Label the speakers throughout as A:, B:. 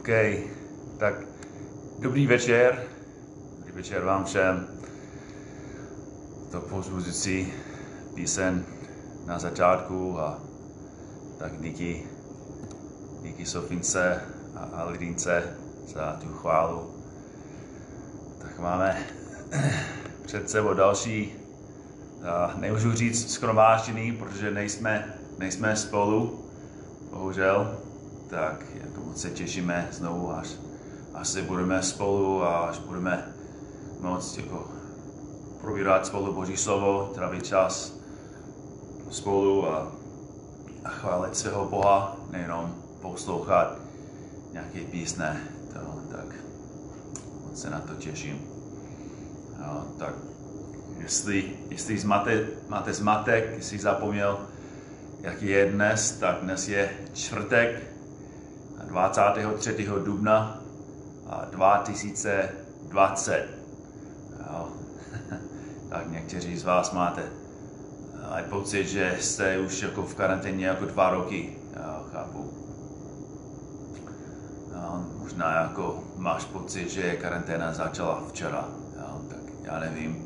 A: OK, tak dobrý večer. Dobrý večer vám všem. To pozbuzující písen na začátku a tak díky, díky Sofince a, a Lidince za tu chválu. Tak máme před sebou další, a nemůžu říct skromáždění, protože nejsme, nejsme spolu, bohužel, tak jako moc se těšíme znovu, až, až se budeme spolu a až budeme moct jako probírat spolu Boží slovo, trávit čas spolu a, a chválit svého Boha, nejenom poslouchat nějaké písne, to, tak moc se na to těším. No, tak jestli, jestli máte, máte zmatek, jestli zapomněl, jaký je dnes, tak dnes je čtvrtek, 23. dubna 2020. Jo. tak někteří z vás máte aj pocit, že jste už jako v karanténě jako dva roky. Jo, chápu. Jo, možná jako máš pocit, že karanténa začala včera. Jo, tak já nevím.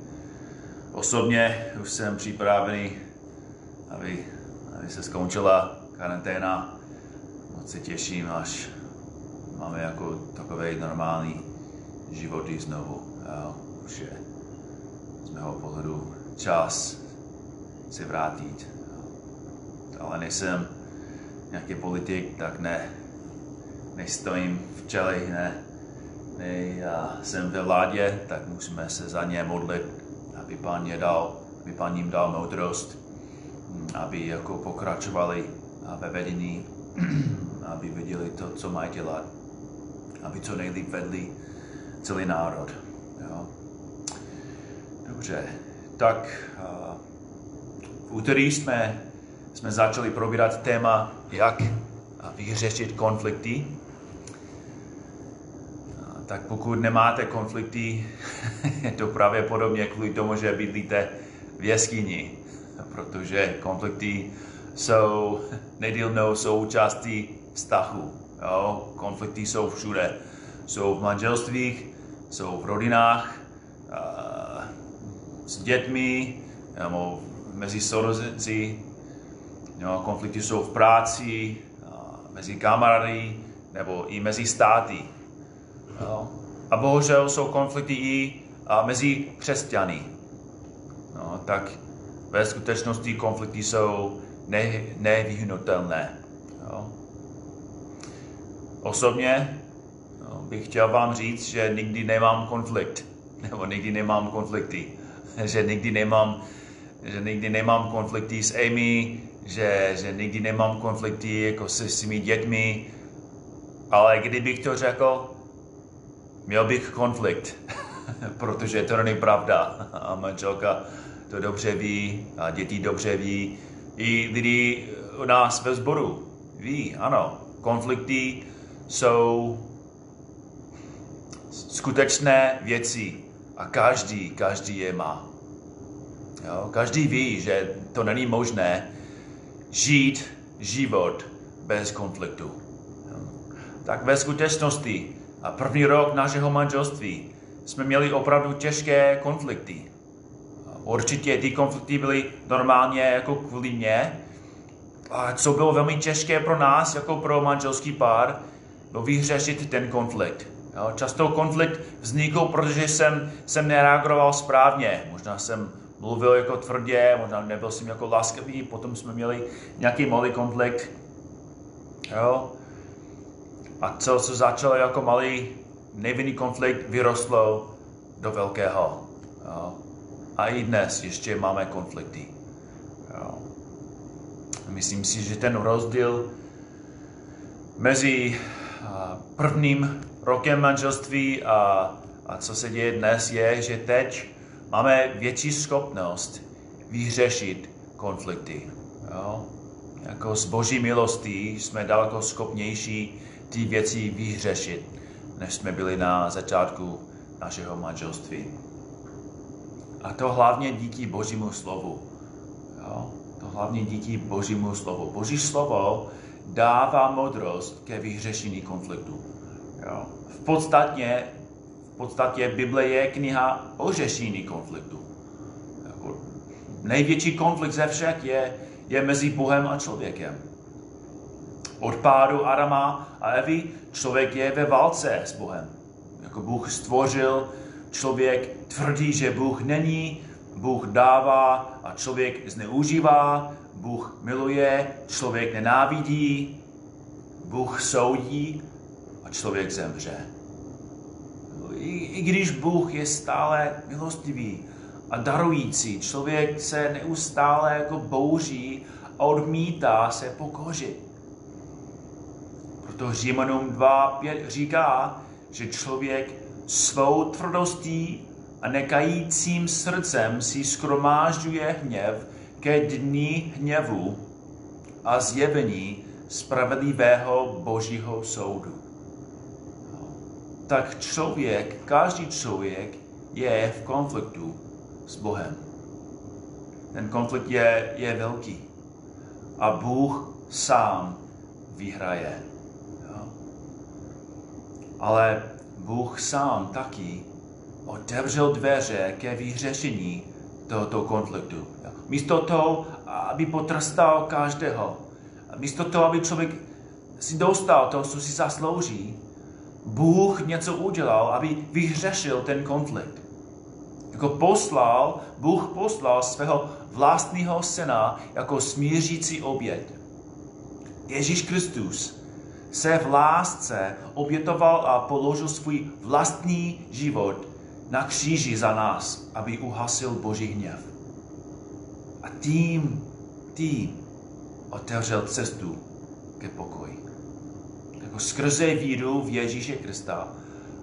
A: Osobně už jsem připravený, aby, aby se skončila karanténa se těším, až máme jako takový normální životy znovu. Jo, už je z mého pohledu čas se vrátit. Ale nejsem nějaký politik, tak ne, nestojím v čeli, ne, ne já jsem ve vládě, tak musíme se za ně modlit, aby pán je dal, aby pán jim dal moudrost, aby jako pokračovali ve vedení aby viděli to, co mají dělat, aby co nejlíp vedli celý národ. Jo. Dobře, tak uh, v úterý jsme, jsme začali probírat téma, jak vyřešit konflikty. Tak pokud nemáte konflikty, je to pravděpodobně kvůli tomu, že bydlíte v jeskyni, protože konflikty jsou nedílnou součástí vztahu. Jo? Konflikty jsou všude. Jsou v manželstvích, jsou v rodinách, s dětmi, nebo mezi sourozenci. Jo? Konflikty jsou v práci, mezi kamarády, nebo i mezi státy. Jo? A bohužel jsou konflikty i mezi křesťany. No, tak ve skutečnosti konflikty jsou ne, nevyhnutelné. Jo. Osobně no, bych chtěl vám říct, že nikdy nemám konflikt, nebo nikdy nemám konflikty, že nikdy nemám, že nikdy nemám konflikty s Amy, že, že nikdy nemám konflikty jako se svými dětmi, ale kdybych to řekl, měl bych konflikt, protože to není pravda. A manželka to dobře ví, a děti dobře ví, i lidi u nás ve sboru ví, ano, konflikty jsou skutečné věci a každý, každý je má. Jo? Každý ví, že to není možné žít život bez konfliktu. Jo? Tak ve skutečnosti a první rok našeho manželství jsme měli opravdu těžké konflikty. Určitě ty konflikty byly normálně jako kvůli mě, a co bylo velmi těžké pro nás, jako pro manželský pár, bylo vyřešit ten konflikt. Jo, často konflikt vznikl, protože jsem, jsem nereagoval správně. Možná jsem mluvil jako tvrdě, možná nebyl jsem jako láskavý, potom jsme měli nějaký malý konflikt. Jo. A co, co začalo jako malý nevinný konflikt, vyrostlo do velkého. Jo. A i dnes ještě máme konflikty. Jo. Myslím si, že ten rozdíl mezi prvním rokem manželství a, a co se děje dnes je, že teď máme větší schopnost vyřešit konflikty. Jo? Jako z boží milostí jsme daleko schopnější ty věci vyřešit, než jsme byli na začátku našeho manželství. A to hlavně díky Božímu slovu. Jo? To hlavně díky Božímu slovu. Boží slovo dává modrost ke vyřešení konfliktu. Jo. V podstatě, v podstatě Bible je kniha o řešení konfliktu. Jako největší konflikt ze všech je, je mezi Bohem a člověkem. Od pádu Adama a Evy člověk je ve válce s Bohem. Jako Bůh stvořil, člověk tvrdí, že Bůh není, Bůh dává a člověk zneužívá, Bůh miluje, člověk nenávidí, Bůh soudí a člověk zemře. I, I když Bůh je stále milostivý a darující, člověk se neustále jako bouří a odmítá se pokořit. Proto Římanům 2.5 říká, že člověk svou tvrdostí a nekajícím srdcem si skromážďuje hněv ke dní hněvu a zjevení spravedlivého božího soudu. Tak člověk, každý člověk je v konfliktu s Bohem. Ten konflikt je, je velký. A Bůh sám vyhraje. Jo? Ale Bůh sám taky otevřel dveře ke vyřešení tohoto konfliktu. Místo toho, aby potrestal každého, místo toho, aby člověk si dostal to, co si zaslouží, Bůh něco udělal, aby vyřešil ten konflikt. Jako poslal, Bůh poslal svého vlastního syna jako smířící oběd. Ježíš Kristus se v lásce obětoval a položil svůj vlastní život na kříži za nás, aby uhasil Boží hněv. A tím, tím otevřel cestu ke pokoji. Jako skrze víru v Ježíše Krista,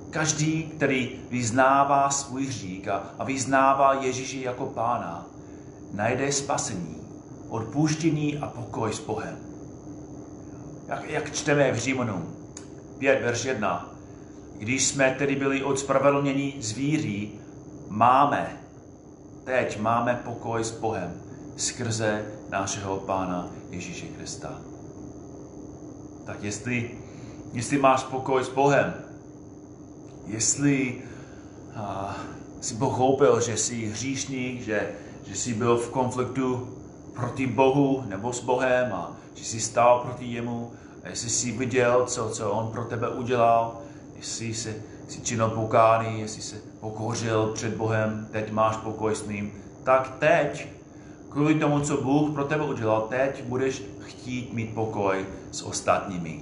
A: každý, který vyznává svůj hřích a vyznává Ježíše jako pána, najde spasení, odpuštění a pokoj s Bohem. Jak, jak čteme v Římanům 5, verš 1. Když jsme tedy byli odspravedlněni z víry, máme, teď máme pokoj s Bohem skrze našeho Pána Ježíše Krista. Tak jestli, jestli máš pokoj s Bohem, jestli uh, si pochopil, že jsi hříšník, že, že jsi byl v konfliktu proti Bohu nebo s Bohem a že jsi stál proti jemu, a jestli jsi viděl, co, co on pro tebe udělal, jestli jsi, jsi činil pokání, jestli se pokořil před Bohem, teď máš pokoj s ním, tak teď, kvůli tomu, co Bůh pro tebe udělal, teď budeš chtít mít pokoj s ostatními.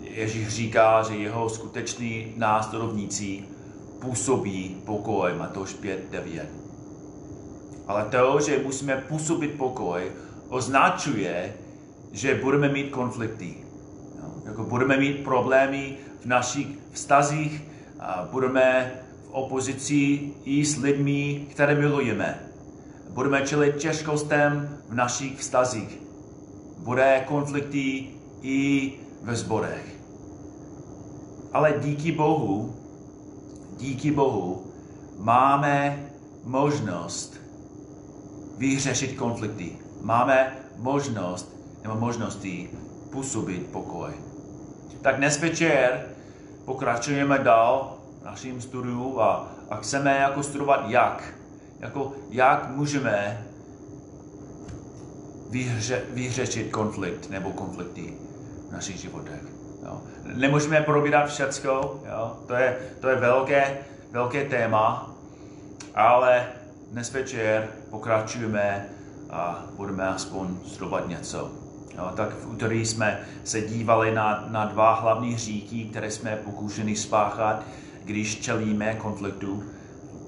A: Ježíš říká, že jeho skuteční následovníci působí pokoj, Matouš 5, 9. Ale to, že musíme působit pokoj, označuje, že budeme mít konflikty. Jako budeme mít problémy v našich vztazích, a budeme v opozici i s lidmi, které milujeme. Budeme čelit těžkostem v našich vztazích. Bude konflikty i ve zborech. Ale díky Bohu, díky Bohu, máme možnost vyřešit konflikty. Máme možnost nebo možnosti působit pokoj. Tak dnes večer pokračujeme dál naším studiu a, a chceme jako studovat jak. Jako jak můžeme vyhře, vyřešit konflikt nebo konflikty v našich životech. Jo. Nemůžeme probírat všecko, jo. To, je, to je velké, velké téma, ale dnes večer pokračujeme a budeme aspoň studovat něco. Jo, tak v úterý jsme se dívali na, na dva hlavní hříky, které jsme pokoušeni spáchat, když čelíme konfliktu.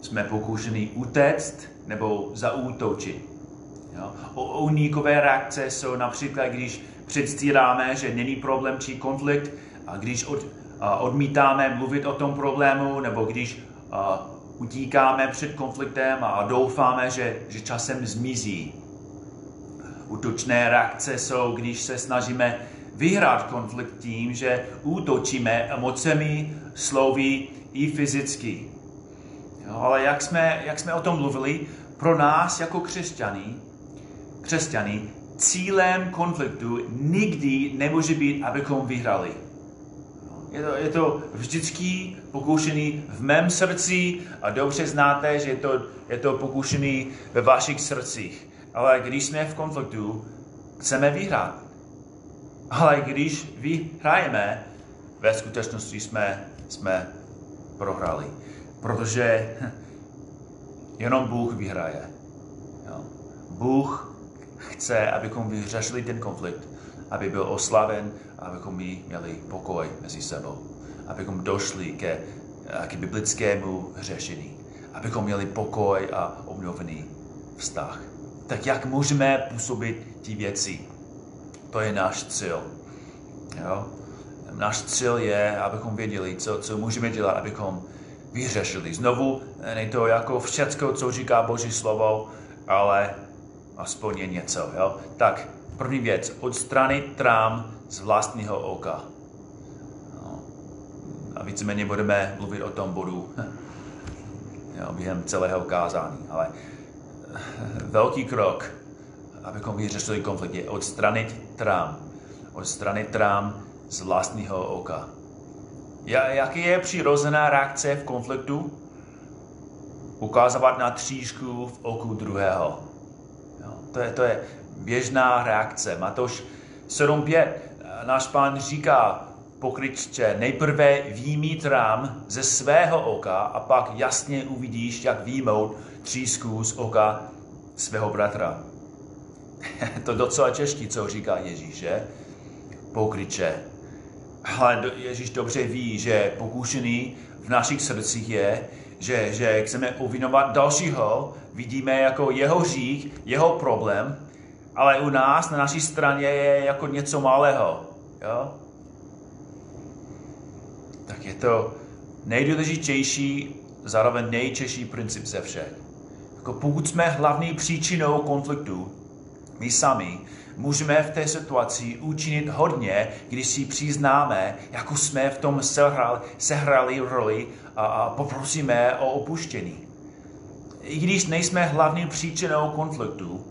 A: Jsme pokoušeni utéct nebo zaútočit. Jo. Unikové reakce jsou například, když předstíráme, že není problém či konflikt, a když od, a odmítáme mluvit o tom problému, nebo když a, utíkáme před konfliktem a doufáme, že, že časem zmizí. Útočné reakce jsou, když se snažíme vyhrát konflikt tím, že útočíme emocemi, slovy i fyzicky. Jo, ale jak jsme, jak jsme o tom mluvili, pro nás jako křesťany, křesťany, cílem konfliktu nikdy nemůže být, abychom vyhrali. Je to, je to vždycky pokoušený v mém srdci a dobře znáte, že je to, je to pokoušený ve vašich srdcích. Ale když jsme v konfliktu, chceme vyhrát. Ale když vyhrajeme, ve skutečnosti jsme, jsme prohrali. Protože jenom Bůh vyhraje. Bůh chce, abychom vyřešili ten konflikt, aby byl oslaven, abychom my měli pokoj mezi sebou. Abychom došli ke, k biblickému řešení. Abychom měli pokoj a obnovený vztah. Tak jak můžeme působit ty věci? To je náš cíl. Jo? Náš cíl je, abychom věděli, co, co můžeme dělat, abychom vyřešili. Znovu, není to jako všecko, co říká Boží slovo, ale aspoň je něco. Jo? Tak, první věc, odstranit trám z vlastního oka. No. A víceméně budeme mluvit o tom bodu jo, během celého kázání. Ale velký krok, abychom vyřešili konflikt, je odstranit trám. Odstranit trám z vlastního oka. Jaký je přirozená reakce v konfliktu? Ukázovat na tříšku v oku druhého. Jo, to, je, to je běžná reakce. Matoš 7.5. Náš pán říká pokryčče, nejprve výmít rám ze svého oka a pak jasně uvidíš, jak výmout třísku z oka svého bratra. to docela těžký, co říká Ježíš, že? Ale Ježíš dobře ví, že pokušený v našich srdcích je, že, že chceme uvinovat dalšího, vidíme jako jeho řík, jeho problém, ale u nás, na naší straně je jako něco malého. Jo? Tak je to nejdůležitější, zároveň nejčešší princip ze všech. Jako pokud jsme hlavní příčinou konfliktu, my sami, můžeme v té situaci učinit hodně, když si přiznáme, jako jsme v tom sehrali, sehrali roli a, a poprosíme o opuštění. I když nejsme hlavní příčinou konfliktu,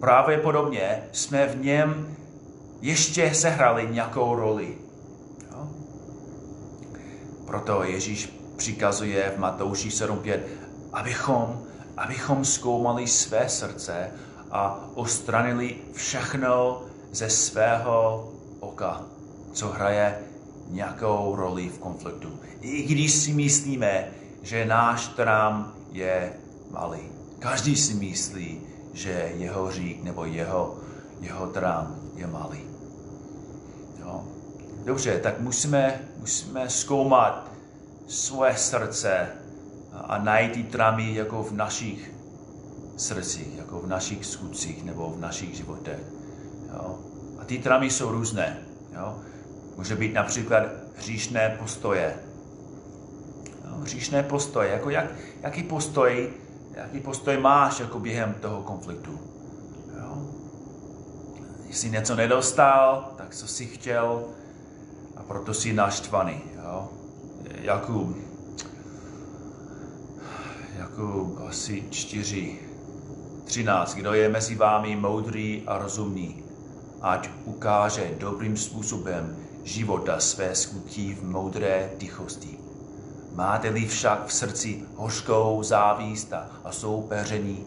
A: pravděpodobně jsme v něm ještě sehrali nějakou roli. Jo? Proto Ježíš přikazuje v Matouši 7.5, abychom, abychom zkoumali své srdce a ostranili všechno ze svého oka, co hraje nějakou roli v konfliktu. I když si myslíme, že náš trám je malý. Každý si myslí, že jeho řík nebo jeho, jeho trám je malý. Jo. Dobře, tak musíme, musíme zkoumat své srdce a najít ty trámy jako v našich srdcích, jako v našich skutcích nebo v našich životech. Jo. A ty trámy jsou různé. Jo. Může být například hříšné postoje. Jo, hříšné postoje, jako jak, jaký postoj jaký postoj máš jako během toho konfliktu. Jo? Jsi něco nedostal, tak co jsi chtěl a proto jsi naštvaný. Jo? Jakub, Jakub asi čtyři, třináct. Kdo je mezi vámi moudrý a rozumný, ať ukáže dobrým způsobem života své skutky v moudré tichosti. Máte-li však v srdci hořkou závíst a soupeření,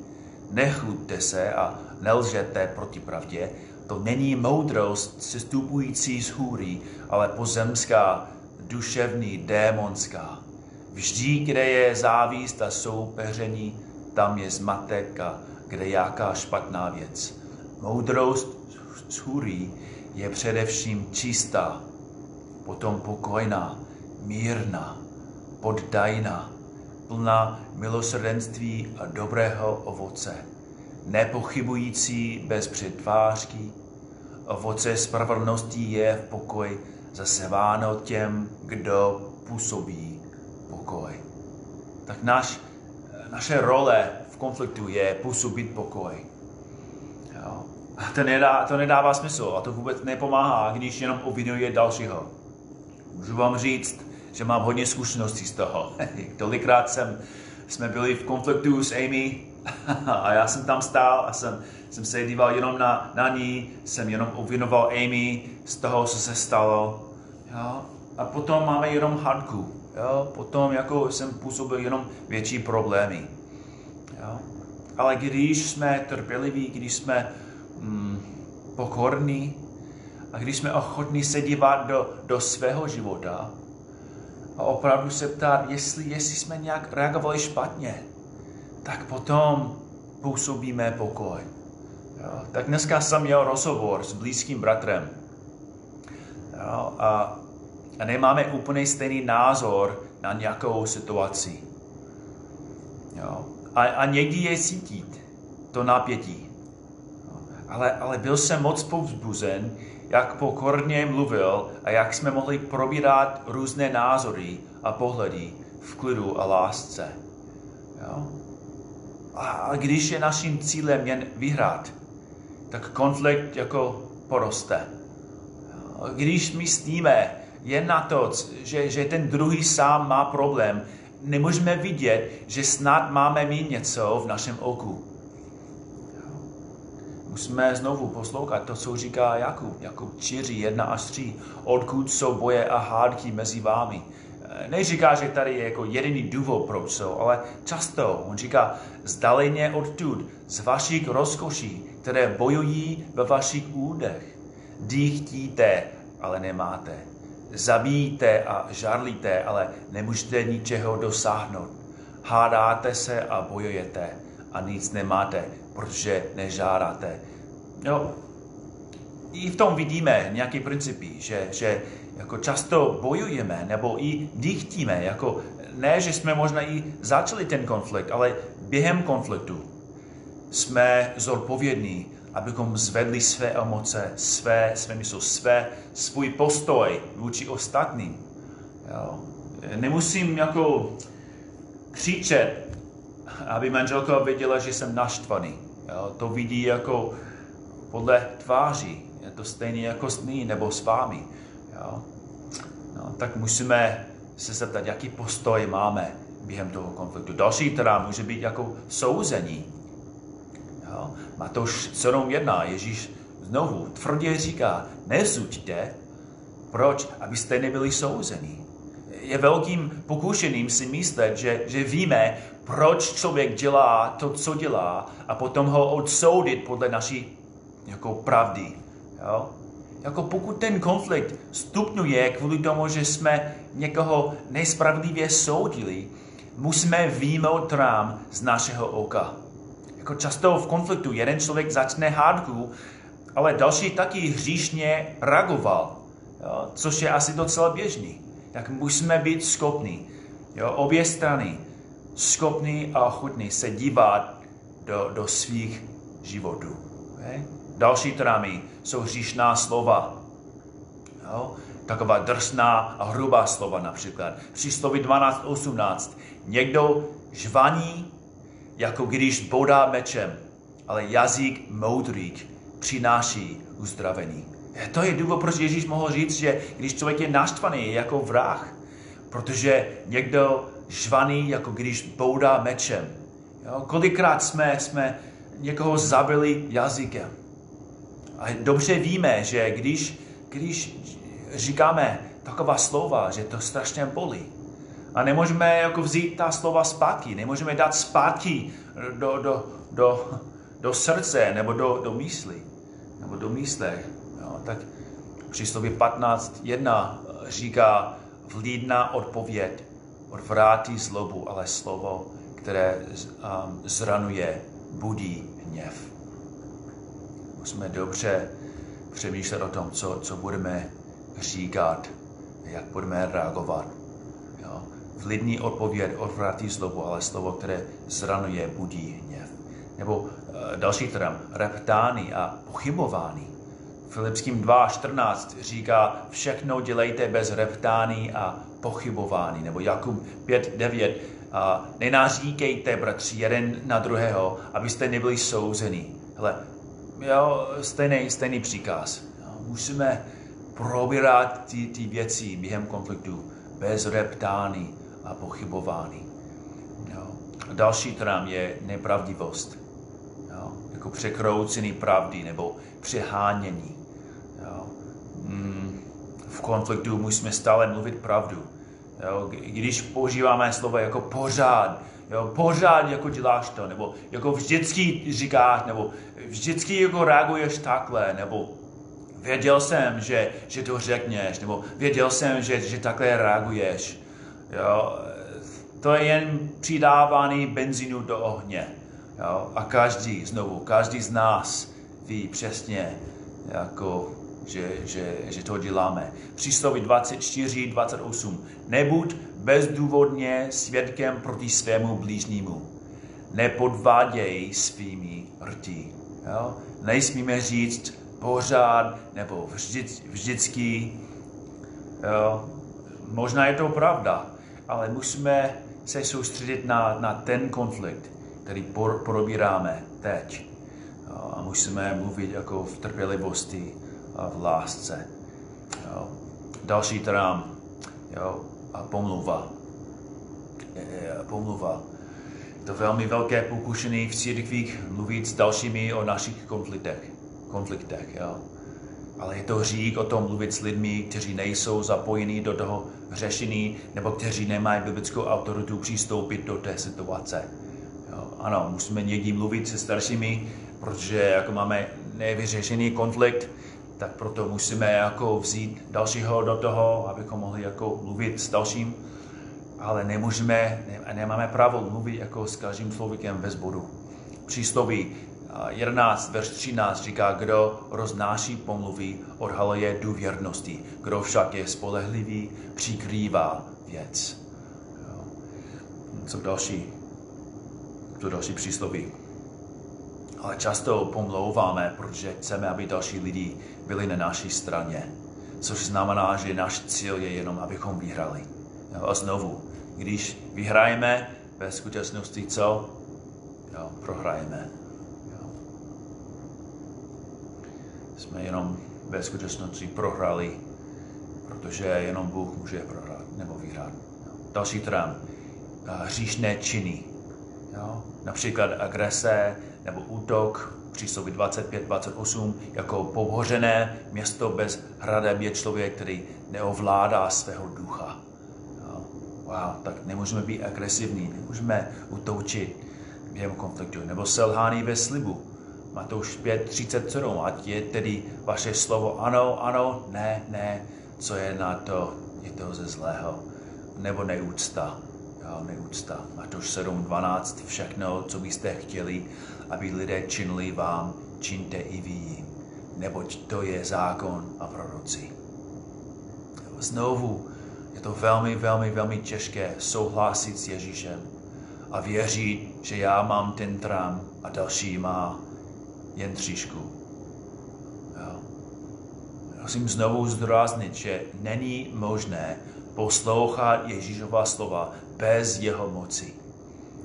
A: nechluďte se a nelžete proti pravdě, to není moudrost sestupující z hůry, ale pozemská, duševní, démonská. Vždy, kde je závíst a soupeření, tam je zmatek a kde jaká špatná věc. Moudrost hůry je především čistá, potom pokojná, mírná, poddajná, plná milosrdenství a dobrého ovoce, nepochybující bez předvářky. Ovoce spravedlnosti je v pokoj zaseváno těm, kdo působí pokoj. Tak naš, naše role konfliktu je působit pokoj. Jo. A to, nedá, to nedává smysl a to vůbec nepomáhá, když jenom obvinuje dalšího. Můžu vám říct, že mám hodně zkušeností z toho. Tolikrát jsem, jsme byli v konfliktu s Amy a já jsem tam stál a jsem, jsem se díval jenom na, na ní, jsem jenom obvinoval Amy z toho, co se stalo. Jo? a potom máme jenom hadku. Jo? Potom jako jsem působil jenom větší problémy. Ale když jsme trpěliví, když jsme mm, pokorní a když jsme ochotní se dívat do, do svého života a opravdu se ptát, jestli, jestli jsme nějak reagovali špatně, tak potom působíme pokoj. Jo? Tak dneska jsem měl rozhovor s blízkým bratrem. Jo? A, a nemáme úplně stejný názor na nějakou situaci. Jo? A, a někdy je cítit to napětí. Jo? Ale, ale byl jsem moc povzbuzen, jak pokorně mluvil a jak jsme mohli probírat různé názory a pohledy v klidu a lásce. Jo? A když je naším cílem jen vyhrát, tak konflikt jako poroste. Když myslíme jen na to, že, že ten druhý sám má problém, nemůžeme vidět, že snad máme mít něco v našem oku. Musíme znovu poslouchat to, co říká Jakub. Jakub 4, 1 až 3. Odkud jsou boje a hádky mezi vámi? Neříká, že tady je jako jediný důvod, proč jsou, ale často on říká, zdaleně odtud, z vašich rozkoší, které bojují ve vašich údech. Dýchtíte, ale nemáte. Zabíjíte a žarlíte, ale nemůžete ničeho dosáhnout. Hádáte se a bojujete a nic nemáte, protože nežádáte. No, i v tom vidíme nějaký principy, že, že jako často bojujeme nebo i dýchtíme, jako ne, že jsme možná i začali ten konflikt, ale během konfliktu jsme zodpovědní, abychom zvedli své emoce, své, své mysl, své, svůj postoj vůči ostatním. Jo. Nemusím jako křičet, aby manželka věděla, že jsem naštvaný. Jo. To vidí jako podle tváří. Je to stejné jako s ní nebo s vámi. Jo. No, tak musíme se zeptat, jaký postoj máme během toho konfliktu. Další teda může být jako souzení. Jo? Matouš 7.1, Ježíš znovu tvrdě říká, nesuďte, proč? Abyste nebyli souzení. Je velkým pokušením si myslet, že, že víme, proč člověk dělá to, co dělá a potom ho odsoudit podle naší jako pravdy. Jo? Jako pokud ten konflikt stupňuje kvůli tomu, že jsme někoho nespravedlivě soudili, musíme výjmout rám z našeho oka. Jako často v konfliktu jeden člověk začne hádku, ale další taky hříšně reagoval, jo, což je asi docela běžný. Tak musíme být schopni, jo, obě strany, schopni a ochotní se dívat do, do svých životů. Okay? Další trámy jsou hříšná slova. Jo? Taková drsná a hrubá slova například. Přísloví 12.18. Někdo žvaní, jako když bodá mečem, ale jazyk moudrých přináší uzdravení. To je důvod, proč Ježíš mohl říct, že když člověk je naštvaný, je jako vrah. Protože někdo žvaný, jako když boudá mečem. Jo? Kolikrát jsme, jsme někoho zabili jazykem. A dobře víme, že když, když říkáme taková slova, že to strašně bolí. A nemůžeme jako vzít ta slova zpátky, nemůžeme dát zpátky do, do, do, do srdce nebo do, do mysli, nebo do myslech. Jo, tak přísloví 15.1 říká, vlídná odpověď odvrátí zlobu, ale slovo, které um, zranuje, budí hněv musíme dobře přemýšlet o tom, co, co budeme říkat, jak budeme reagovat. Jo? Vlidný odpověď odvrátí slovo, ale slovo, které zranuje, budí hněv. Nebo uh, další term, reptány a pochybování. Filipským 2.14 říká, všechno dělejte bez reptány a pochybování. Nebo Jakub 5.9, uh, nenáříkejte, bratři, jeden na druhého, abyste nebyli souzeni. Hele, jo, stejný, stejný příkaz. Musíme probírat ty, ty věci během konfliktu bez reptání a pochybování. Jo. A další trám je nepravdivost. Jo, jako překroucený pravdy nebo přehánění. Jo. Mm, v konfliktu musíme stále mluvit pravdu. Jo, když používáme slovo jako pořád, jo, pořád jako děláš to, nebo jako vždycky říkáš, nebo vždycky jako reaguješ takhle, nebo věděl jsem, že, že to řekneš, nebo věděl jsem, že, že takhle reaguješ. Jo, to je jen přidávání benzínu do ohně. Jo? A každý, znovu, každý z nás ví přesně, jako, že, že, že to děláme. Přísloví 24, 28. Nebuď bezdůvodně svědkem proti svému blížnímu. Nepodváděj svými rtí. Jo? Nejsmíme říct pořád nebo vždy, vždycky. Jo? Možná je to pravda, ale musíme se soustředit na, na ten konflikt, který por, probíráme teď. A musíme mluvit jako v trpělivosti a v lásce. Jo. Další teda jo, a pomluva. Pomluva. Je to velmi velké pokušení v církvích mluvit s dalšími o našich konfliktech. konfliktech jo. Ale je to hřík o tom mluvit s lidmi, kteří nejsou zapojení do toho řešení, nebo kteří nemají biblickou autoritu přistoupit do té situace. Jo, ano, musíme někdy mluvit se staršími, protože jako máme nevyřešený konflikt, tak proto musíme jako vzít dalšího do toho, abychom mohli jako mluvit s dalším, ale nemůžeme, ne, nemáme právo mluvit jako s každým člověkem bez bodu. Přísloví 11, verš 13 říká, kdo roznáší pomluvy, odhaluje důvěrnosti. Kdo však je spolehlivý, přikrývá věc. Co další? Co další přísloví? Ale často pomlouváme, protože chceme, aby další lidi byli na naší straně. Což znamená, že náš cíl je jenom, abychom vyhrali. A znovu, když vyhrajeme, ve skutečnosti co? Jo, prohrajeme. Jsme jenom ve skutečnosti prohrali, protože jenom Bůh může prohrát nebo vyhrát. Další trám, hříšné činy. Jo? Například agrese nebo útok, přísloví 25-28, jako pohořené město bez hradeb je člověk, který neovládá svého ducha. Jo? Wow, tak nemůžeme být agresivní, nemůžeme utoučit během konfliktu. Nebo selhání ve slibu. Matouš 5, 37, ať je tedy vaše slovo ano, ano, ne, ne, co je na to, je to ze zlého, nebo neúcta, jo, neúcta. Matouš 7, 12, všechno, co byste chtěli, aby lidé činili vám, čiňte i vy jim, neboť to je zákon a proroci. Znovu je to velmi, velmi, velmi těžké souhlasit s Ježíšem a věřit, že já mám ten trám a další má jen tříšku. Jo. Musím znovu zdůraznit, že není možné poslouchat Ježíšova slova bez jeho moci.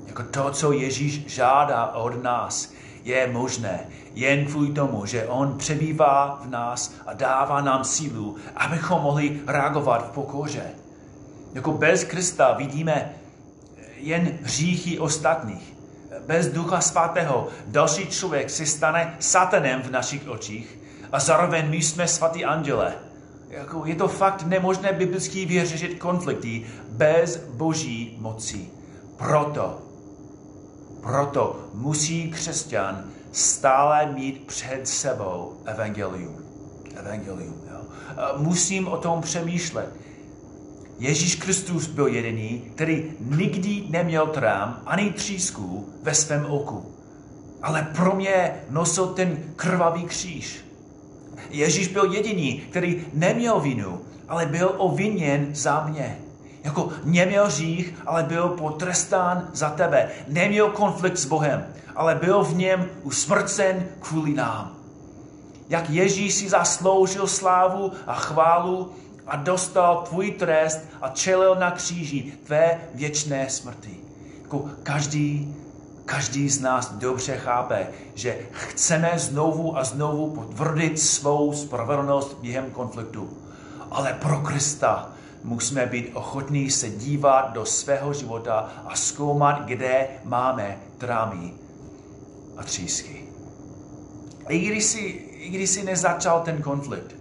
A: Jako to, co Ježíš žádá od nás, je možné jen kvůli tomu, že On přebývá v nás a dává nám sílu, abychom mohli reagovat v pokoře. Jako bez Krista vidíme jen hříchy ostatních bez Ducha Svatého další člověk se stane satanem v našich očích a zároveň my jsme svatý anděle. Jako je to fakt nemožné biblicky vyřešit konflikty bez boží moci. Proto, proto musí křesťan stále mít před sebou evangelium. Evangelium. Jo. Musím o tom přemýšlet. Ježíš Kristus byl jediný, který nikdy neměl trám ani třísku ve svém oku. Ale pro mě nosil ten krvavý kříž. Ježíš byl jediný, který neměl vinu, ale byl oviněn za mě. Jako neměl řích, ale byl potrestán za tebe. Neměl konflikt s Bohem, ale byl v něm usmrcen kvůli nám. Jak Ježíš si zasloužil slávu a chválu, a dostal tvůj trest a čelil na kříži tvé věčné smrti. Jako každý, každý z nás dobře chápe, že chceme znovu a znovu potvrdit svou spravedlnost během konfliktu. Ale pro Krista musíme být ochotní se dívat do svého života a zkoumat, kde máme trámy a třísky. I když si, i když si nezačal ten konflikt,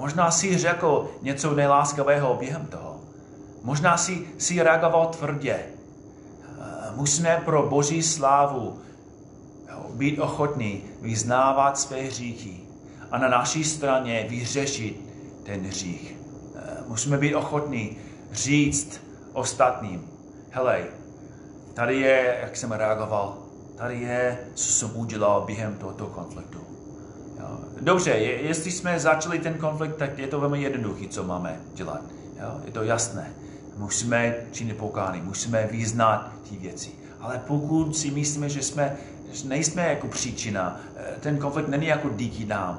A: Možná si řekl něco nejláskavého během toho. Možná si, si reagoval tvrdě. Eh, musíme pro boží slávu být ochotní vyznávat své hříchy a na naší straně vyřešit ten hřích. Eh, musíme být ochotní říct ostatním, hele, tady je, jak jsem reagoval, tady je, co jsem udělal během tohoto konfliktu. Dobře, je, jestli jsme začali ten konflikt, tak je to velmi jednoduché, co máme dělat. Jo. Je to jasné. Musíme činit pokány, musíme vyznat ty věci. Ale pokud si myslíme, že jsme že nejsme jako příčina, eh, ten konflikt není jako díky nám,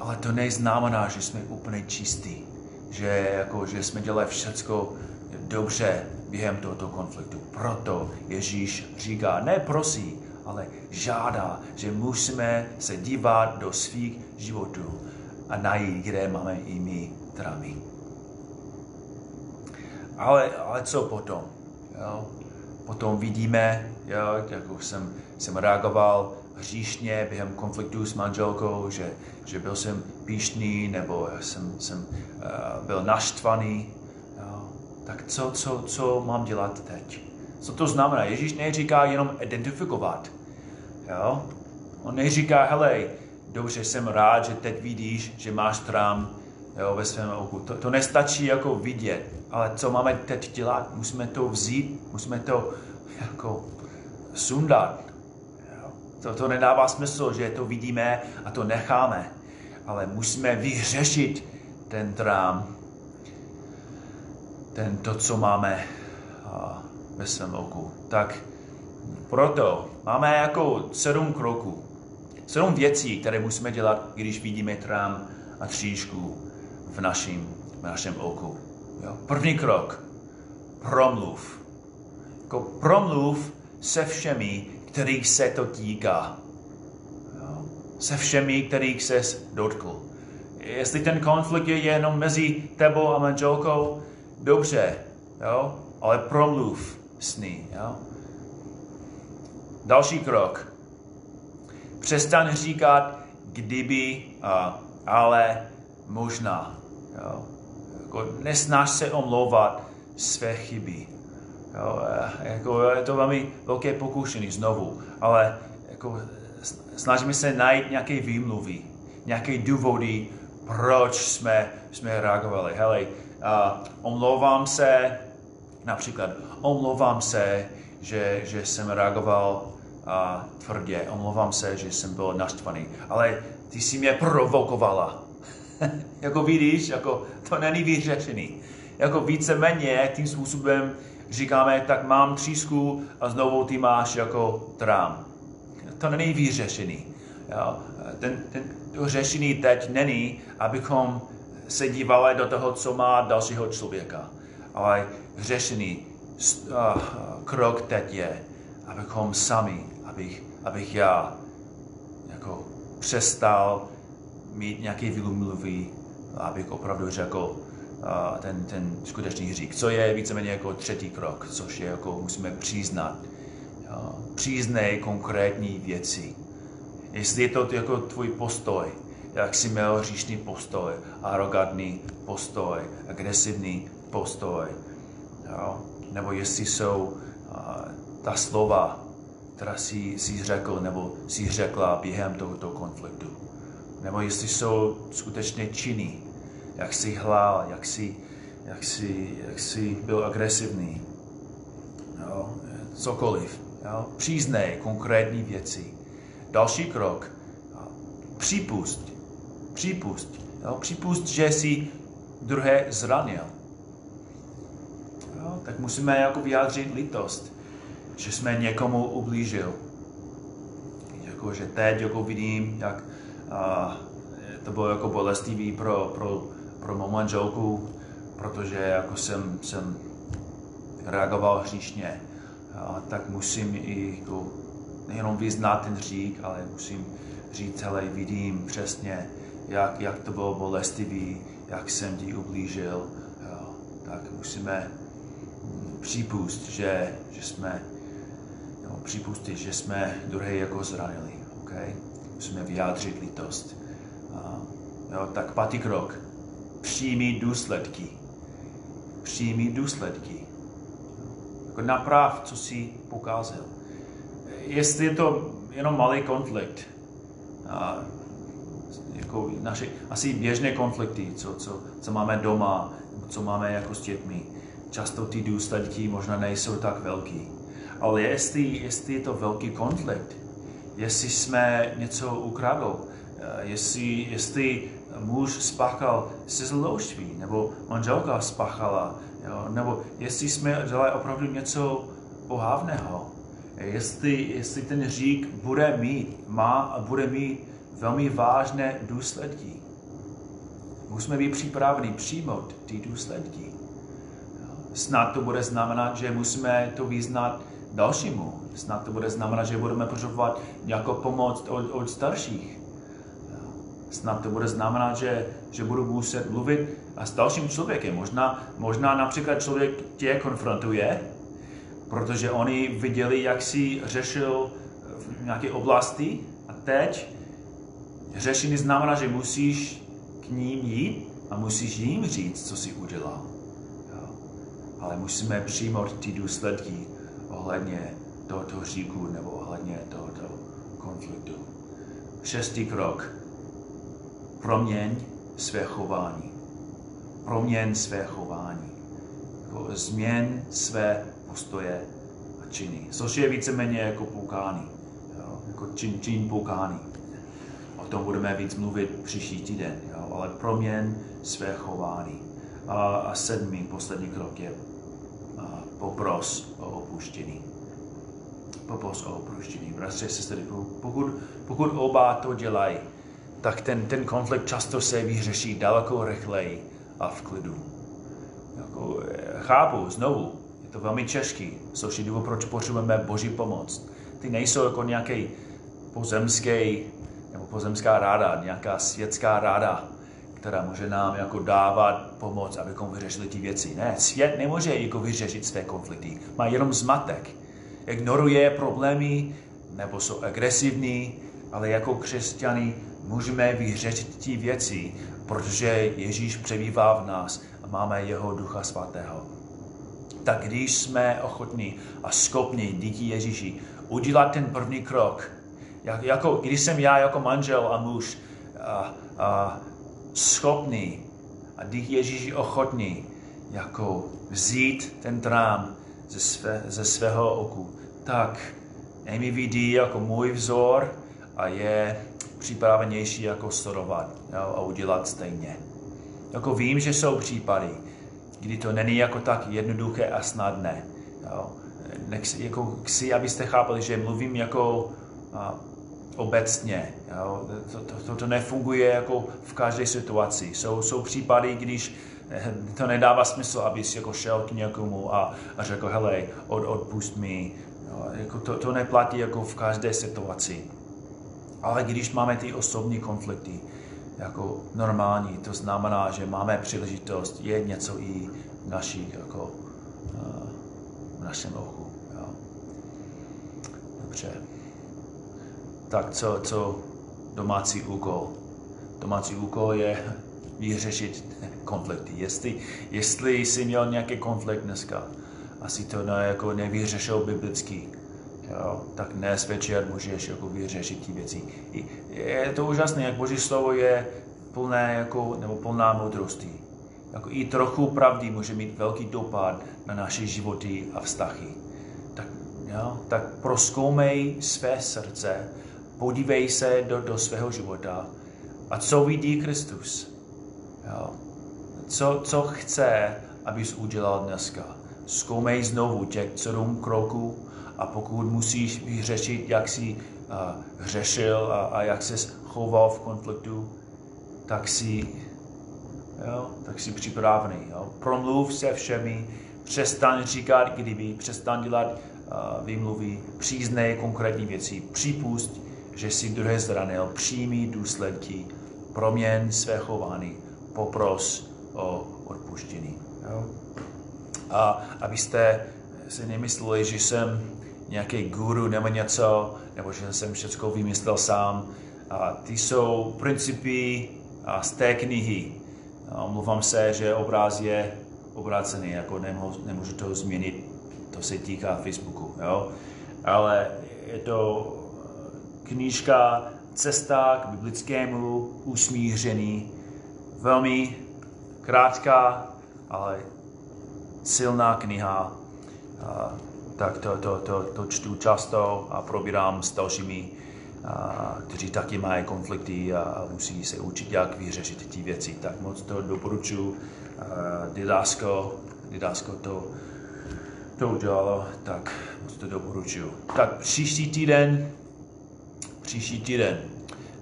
A: ale to neznamená, že jsme úplně čistí, že, jako, že jsme dělali všecko dobře během tohoto konfliktu. Proto Ježíš říká, ne prosí, ale žádá, že musíme se dívat do svých životů a najít, kde máme i my trámy. Ale, ale co potom? Jo? Potom vidíme, jo, jak už jsem, jsem reagoval hříšně během konfliktu s manželkou, že, že byl jsem píšný nebo jsem, jsem uh, byl naštvaný. Jo. Tak co, co, co mám dělat teď? Co to znamená? Ježíš neříká jenom identifikovat. Jo? On neříká, hele, dobře, jsem rád, že teď vidíš, že máš trám jo, ve svém oku. To, to nestačí jako vidět, ale co máme teď dělat? Musíme to vzít, musíme to jako sundat. Jo. To, to nedává smysl, že to vidíme a to necháme, ale musíme vyřešit ten trám, ten to, co máme ve svém oku. Tak proto máme jako sedm kroků, sedm věcí, které musíme dělat, když vidíme trám a tříšku v našem, v našem oku. Jo? První krok, promluv. Jako promluv se všemi, kterých se to týká. Jo? Se všemi, kterých se dotkl. Jestli ten konflikt je jenom mezi tebou a manželkou, dobře, jo? ale promluv s ní. Jo? Další krok. Přestaň říkat kdyby, a, ale možná. Jo? Jako, nesnaž se omlouvat své chyby. Jo? Jako, je to velmi velké pokušení znovu, ale jako, snažíme se najít nějaké výmluvy, nějaké důvody, proč jsme, jsme reagovali. Hele, uh, omlouvám se, například, omlouvám se, že, že jsem reagoval uh, tvrdě, omlouvám se, že jsem byl naštvaný, ale ty jsi mě provokovala. jako vidíš, jako to není vyřešený. Jako víceméně tím způsobem říkáme, tak mám třísku a znovu ty máš jako trám. To není vyřešený. Jo. Ten, ten, to řešení teď není, abychom se dívali do toho, co má dalšího člověka. Ale řešení, uh, krok teď je, abychom sami, abych, abych já jako přestal mít nějaké vylumluvy, abych opravdu řekl uh, ten, ten skutečný hřík. Co je víceméně jako třetí krok, což je jako musíme přiznat. Uh, přiznej konkrétní věci. Jestli je to jako tvůj postoj, jak jsi měl hříšný postoj, arrogantní postoj, agresivní postoj, jo? nebo jestli jsou uh, ta slova, která jsi, jsi řekl nebo jsi řekla během tohoto konfliktu. Nebo jestli jsou skutečně činy, jak jsi hlál, jak jsi, jak jsi, jak jsi byl agresivní. Jo? Cokoliv. Jo? Příznej konkrétní věci. Další krok. Připust. Připust. Jo? Připust, že jsi druhé zranil. Tak musíme jako vyjádřit litost, že jsme někomu ublížil. Jako, že teď jako vidím, jak a, to bylo jako bolestivý pro, pro, pro mou manželku, protože jako jsem, jsem reagoval hříšně, a, tak musím i jako, nejenom vyznat ten hřík, ale musím říct, hele, vidím přesně, jak, jak to bylo bolestivý, jak jsem ti ublížil, jo, tak musíme připust, že, že jsme, jo, připustit, že jsme druhé jako zranili. Okay? Musíme vyjádřit lítost. A Jo, tak pátý krok. Přijmi důsledky. Přijmi důsledky. Jako naprav, co jsi pokázal. Jestli je to jenom malý konflikt, a jako naše asi běžné konflikty, co, co, co máme doma, co máme jako s dětmi, často ty důsledky možná nejsou tak velký. Ale jestli, jestli je to velký konflikt, jestli jsme něco ukradli, eh, jestli, jestli muž spáchal zložství, nebo manželka spáchala, jo, nebo jestli jsme dělali opravdu něco pohávného, jestli, jestli ten řík bude mít, má a bude mít velmi vážné důsledky. Musíme být připraveni přijmout ty důsledky. Snad to bude znamenat, že musíme to vyznat dalšímu. Snad to bude znamenat, že budeme potřebovat nějakou pomoc od, od starších. Snad to bude znamenat, že, že budu muset mluvit a s dalším člověkem. Možná, možná například člověk tě konfrontuje, protože oni viděli, jak si řešil v nějaké oblasti a teď řešení znamená, že musíš k ním jít a musíš jim říct, co si udělal. Ale musíme přijmout ty důsledky ohledně tohoto říku nebo ohledně tohoto konfliktu. Šestý krok. Proměň své chování. Proměň své chování. Jako změn své postoje a činy. Což je víceméně jako poukání. Jo? Jako čin, čin poukání. O tom budeme víc mluvit příští týden. Jo? Ale proměň své chování. A, sedmý, poslední krok je popros o opuštění. Popros o opuštění. Bratři, sestry, pokud, pokud oba to dělají, tak ten, ten konflikt často se vyřeší daleko rychleji a v klidu. Jako, eh, chápu, znovu, je to velmi těžký, což je důvod, proč potřebujeme Boží pomoc. Ty nejsou jako nějaký pozemský nebo pozemská ráda, nějaká světská ráda, která může nám jako dávat pomoc, abychom vyřešili ty věci. Ne, svět nemůže jako vyřešit své konflikty. Má jenom zmatek. Ignoruje problémy, nebo jsou agresivní, ale jako křesťany můžeme vyřešit ty věci, protože Ježíš přebývá v nás a máme jeho ducha svatého. Tak když jsme ochotní a schopní díky Ježíši udělat ten první krok, jak, jako, když jsem já jako manžel a muž a, a schopný a díky Ježíši ochotný jako vzít ten trám ze, své, ze svého oku, tak mi vidí jako můj vzor a je připravenější jako sledovat a udělat stejně. Jako vím, že jsou případy, kdy to není jako tak jednoduché a snadné. Jo. Nech, jako chci, abyste chápali, že mluvím jako a, obecně. Jo. To, to, to, to nefunguje jako v každé situaci. Jsou, jsou případy, když eh, to nedává smysl, abys jako šel k někomu a, a řekl, hele, od, odpust mi. Jo. Jako to, to neplatí jako v každé situaci. Ale když máme ty osobní konflikty jako normální, to znamená, že máme příležitost je něco i v, naší, jako, eh, v našem ochu. Jo. Dobře. Tak co, co domácí úkol? Domácí úkol je vyřešit konflikty. Jestli, jestli jsi měl nějaký konflikt dneska, asi to ne, jako nevyřešil biblicky, jo, tak dnes večer můžeš jako vyřešit ty věci. Je to úžasné, jak Boží slovo je plné jako, nebo plná moudrosti. Jako i trochu pravdy může mít velký dopad na naše životy a vztahy. Tak, jo, tak proskoumej své srdce, podívej se do, do svého života a co vidí Kristus. Jo. Co, co chce, abys udělal dneska. Zkoumej znovu těch sedm kroků a pokud musíš vyřešit, jak jsi uh, hřešil a, a jak jsi choval v konfliktu, tak si, jo, tak si připravený. Jo. Promluv se všemi, přestaň říkat kdyby, přestaň dělat uh, výmluvy, přiznej konkrétní věci, připust, že si druhé zranil, přijmi důsledky, proměň své chování, popros o odpuštění. Jo. A abyste si nemysleli, že jsem nějaký guru nebo něco, nebo že jsem všechno vymyslel sám. A ty jsou principy a z té knihy. Omlouvám se, že obráz je obrácený, jako nemůžu, nemůžu to změnit, to se týká Facebooku, jo? ale je to knížka Cesta k biblickému usmíření, velmi krátká, ale silná kniha. A, tak to, to, to, to čtu často a probírám s dalšími, a, kteří taky mají konflikty a musí se učit, jak vyřešit ty věci. Tak moc to doporučuji. Didásko, Didásko to, to udělalo, tak moc to doporučuji. Tak příští týden, příští týden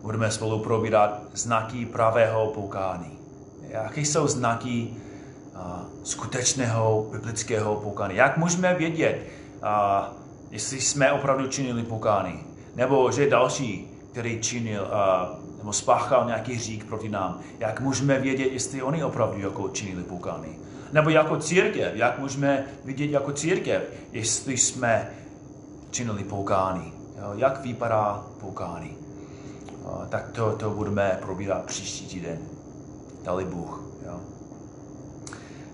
A: budeme spolu probírat znaky pravého poukání. Jaké jsou znaky uh, skutečného biblického poukání? Jak můžeme vědět, uh, jestli jsme opravdu činili poukání? Nebo že další, který činil uh, nebo spáchal nějaký řík proti nám, jak můžeme vědět, jestli oni opravdu jako činili poukání? Nebo jako církev, jak můžeme vidět jako církev, jestli jsme činili poukání? Jak vypadá poukání? tak to, to budeme probírat příští týden. Dali Bůh. Jo.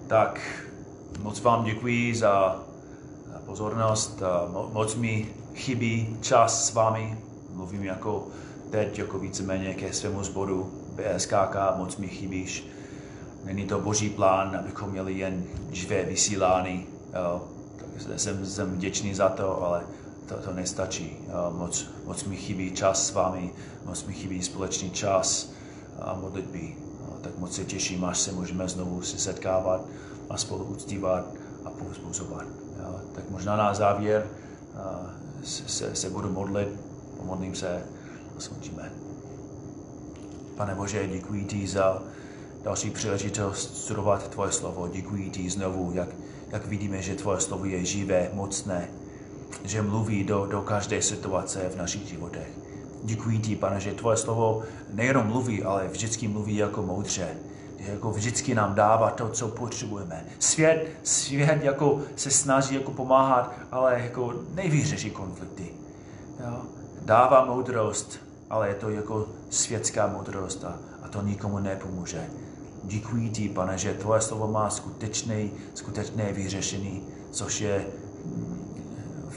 A: Tak moc vám děkuji za pozornost. Moc mi chybí čas s vámi. Mluvím jako teď, jako víceméně ke svému zboru BSKK. Moc mi chybíš. Není to boží plán, abychom měli jen živé vysílání. Jo. Tak jsem, jsem vděčný za to, ale to, to nestačí. Moc, moc mi chybí čas s vámi, moc mi chybí společný čas a modlitby. Tak moc se těším, až se můžeme znovu si setkávat a spolu uctívat a povzbuzovat. Tak možná na závěr se, se budu modlit, pomodlím se a skončíme. Pane Bože, děkuji ti za další příležitost studovat tvoje slovo. Děkuji ti znovu, jak, jak vidíme, že tvoje slovo je živé, mocné, že mluví do, do každé situace v našich životech. Děkuji ti, pane, že tvoje slovo nejenom mluví, ale vždycky mluví jako moudře. Jako vždycky nám dává to, co potřebujeme. Svět, svět jako se snaží jako pomáhat, ale jako nevyřeší konflikty. Jo? Dává moudrost, ale je to jako světská moudrost a, a to nikomu nepomůže. Děkuji ti, pane, že tvoje slovo má skutečné, skutečné vyřešení, což je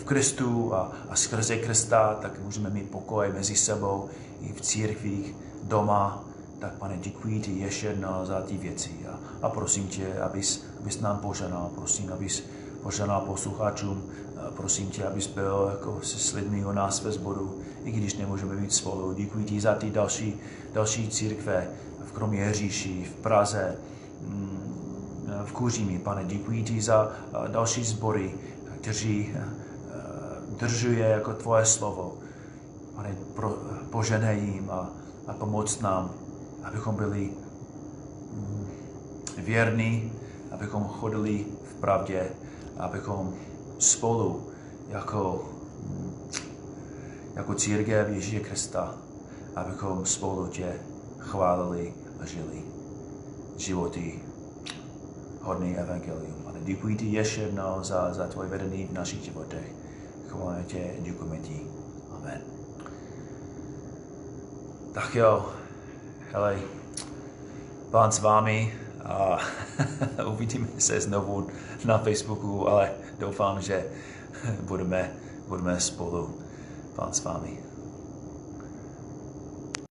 A: Kristu a, a skrze Krista, tak můžeme mít pokoj mezi sebou i v církvích, doma. Tak pane, děkuji ti ještě jednou za ty věci a, a prosím tě, abys, abys nám požádal, prosím, abys požádal posluchačům, prosím tě, abys byl jako se s lidmi o nás ve sboru, i když nemůžeme být spolu. Děkuji ti za ty další, další církve v Kroměříši, v Praze, mm, v Kuřími. Pane, děkuji ti za další sbory, kteří držuje jako tvoje slovo. Pane, pro, poženej jim a, a pomoc nám, abychom byli mm, věrní, abychom chodili v pravdě, abychom spolu jako, mm, jako církev Ježíše Krista, abychom spolu tě chválili a žili životy hodný evangelium. Pane, děkuji ti ještě jednou za, za tvoje vedení v našich životech. Chválíme tě, děkujeme ti. Amen. Tak jo, hele, pán s vámi a uvidíme se znovu na Facebooku, ale doufám, že budeme, budeme spolu. Pán s vámi.